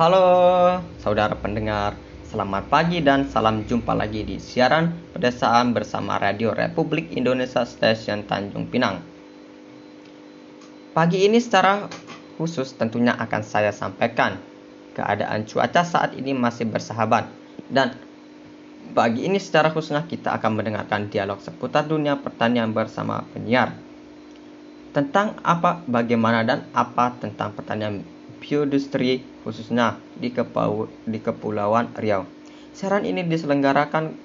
Halo saudara pendengar, selamat pagi dan salam jumpa lagi di siaran pedesaan bersama Radio Republik Indonesia Stasiun Tanjung Pinang. Pagi ini secara khusus tentunya akan saya sampaikan keadaan cuaca saat ini masih bersahabat dan pagi ini secara khususnya kita akan mendengarkan dialog seputar dunia pertanian bersama penyiar tentang apa, bagaimana, dan apa tentang pertanian bioindustri khususnya di, Kepau, di Kepulauan Riau. Siaran ini diselenggarakan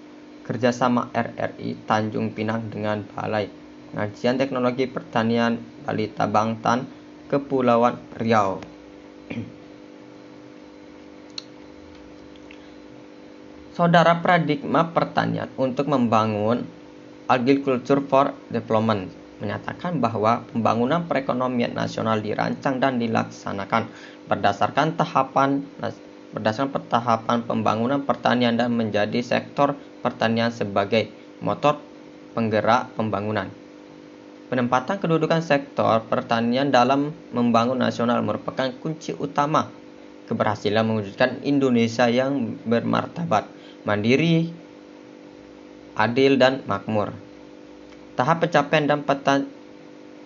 kerjasama RRI Tanjung Pinang dengan Balai Pengajian Teknologi Pertanian Bali Tabangtan Kepulauan Riau. Saudara paradigma pertanian untuk membangun agriculture for development menyatakan bahwa pembangunan perekonomian nasional dirancang dan dilaksanakan berdasarkan tahapan berdasarkan tahapan pembangunan pertanian dan menjadi sektor pertanian sebagai motor penggerak pembangunan. Penempatan kedudukan sektor pertanian dalam membangun nasional merupakan kunci utama keberhasilan mewujudkan Indonesia yang bermartabat mandiri, adil, dan makmur. Tahap pencapaian dan peta,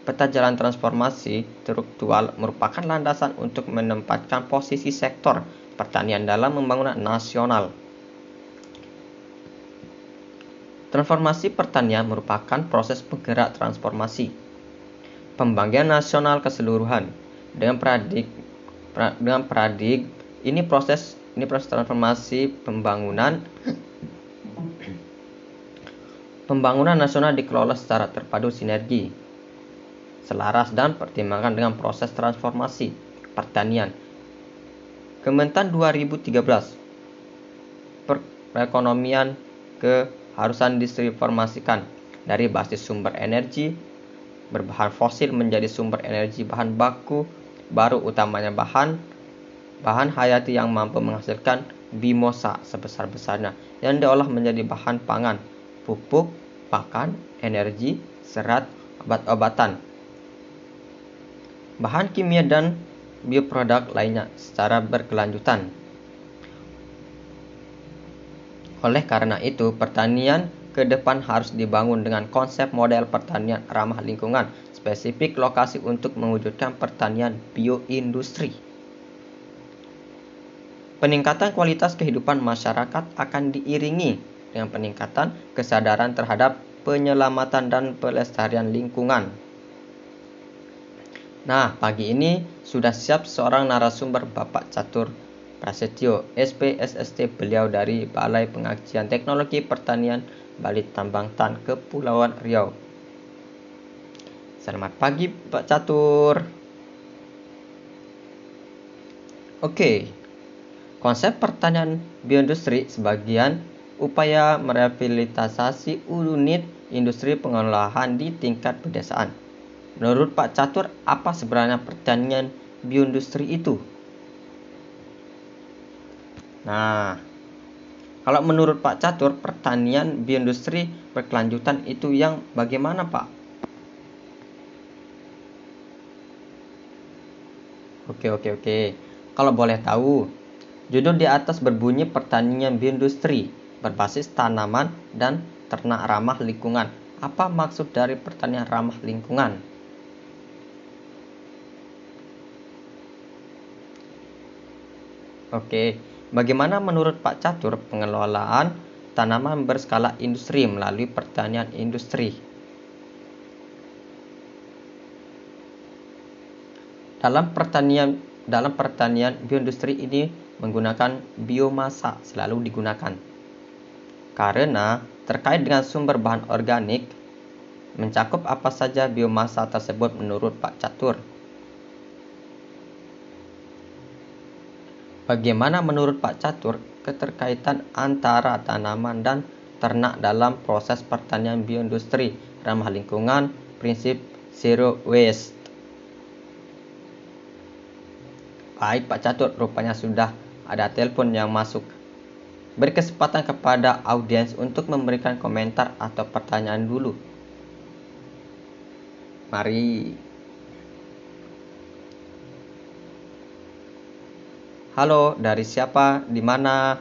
peta jalan transformasi struktural merupakan landasan untuk menempatkan posisi sektor pertanian dalam pembangunan nasional. Transformasi pertanian merupakan proses penggerak transformasi pembagian nasional keseluruhan dengan paradig dengan paradig ini proses ini proses transformasi pembangunan pembangunan nasional dikelola secara terpadu sinergi selaras dan pertimbangkan dengan proses transformasi pertanian. Kementan 2013 perekonomian keharusan ditransformasikan dari basis sumber energi berbahan fosil menjadi sumber energi bahan baku baru utamanya bahan bahan hayati yang mampu menghasilkan bimosa sebesar-besarnya yang diolah menjadi bahan pangan, pupuk, pakan, energi, serat, obat-obatan, bahan kimia dan bioproduk lainnya secara berkelanjutan. Oleh karena itu, pertanian ke depan harus dibangun dengan konsep model pertanian ramah lingkungan, spesifik lokasi untuk mewujudkan pertanian bioindustri. Peningkatan kualitas kehidupan masyarakat akan diiringi dengan peningkatan kesadaran terhadap penyelamatan dan pelestarian lingkungan. Nah, pagi ini sudah siap seorang narasumber Bapak Catur Prasetyo, SPSST beliau dari Balai Pengajian Teknologi Pertanian Bali Tambang Tan Kepulauan Riau. Selamat pagi Pak Catur. Oke, Konsep pertanian bioindustri sebagian upaya merehabilitasi unit industri pengolahan di tingkat pedesaan. Menurut Pak Catur, apa sebenarnya pertanian bioindustri itu? Nah, kalau menurut Pak Catur, pertanian bioindustri berkelanjutan itu yang bagaimana, Pak? Oke, oke, oke. Kalau boleh tahu, Judul di atas berbunyi pertanian bioindustri berbasis tanaman dan ternak ramah lingkungan. Apa maksud dari pertanian ramah lingkungan? Oke, bagaimana menurut Pak Catur pengelolaan tanaman berskala industri melalui pertanian industri? Dalam pertanian dalam pertanian bioindustri ini menggunakan biomasa selalu digunakan. Karena terkait dengan sumber bahan organik, mencakup apa saja biomasa tersebut menurut Pak Catur. Bagaimana menurut Pak Catur keterkaitan antara tanaman dan ternak dalam proses pertanian bioindustri ramah lingkungan, prinsip zero waste? Baik Pak Catur, rupanya sudah ada telepon yang masuk. Berkesempatan kepada audiens untuk memberikan komentar atau pertanyaan dulu. Mari. Halo, dari siapa? Di mana?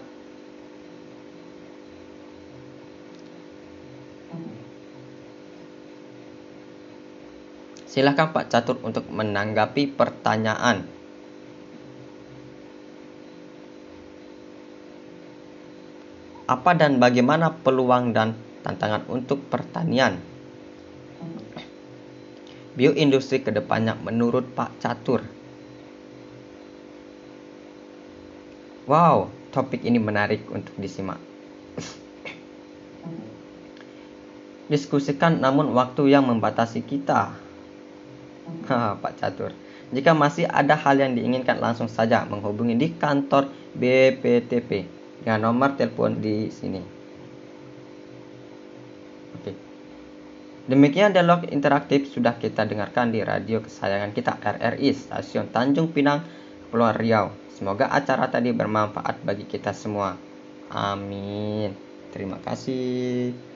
Silakan Pak Catur untuk menanggapi pertanyaan. Apa dan bagaimana peluang dan tantangan untuk pertanian? Bioindustri ke depannya menurut Pak Catur. Wow, topik ini menarik untuk disimak. Diskusikan namun waktu yang membatasi kita. Pak Catur. Jika masih ada hal yang diinginkan langsung saja menghubungi di kantor BPTP dengan nomor telepon di sini. Oke. Demikian dialog interaktif sudah kita dengarkan di radio kesayangan kita RRI Stasiun Tanjung Pinang, Kepulauan Riau. Semoga acara tadi bermanfaat bagi kita semua. Amin. Terima kasih.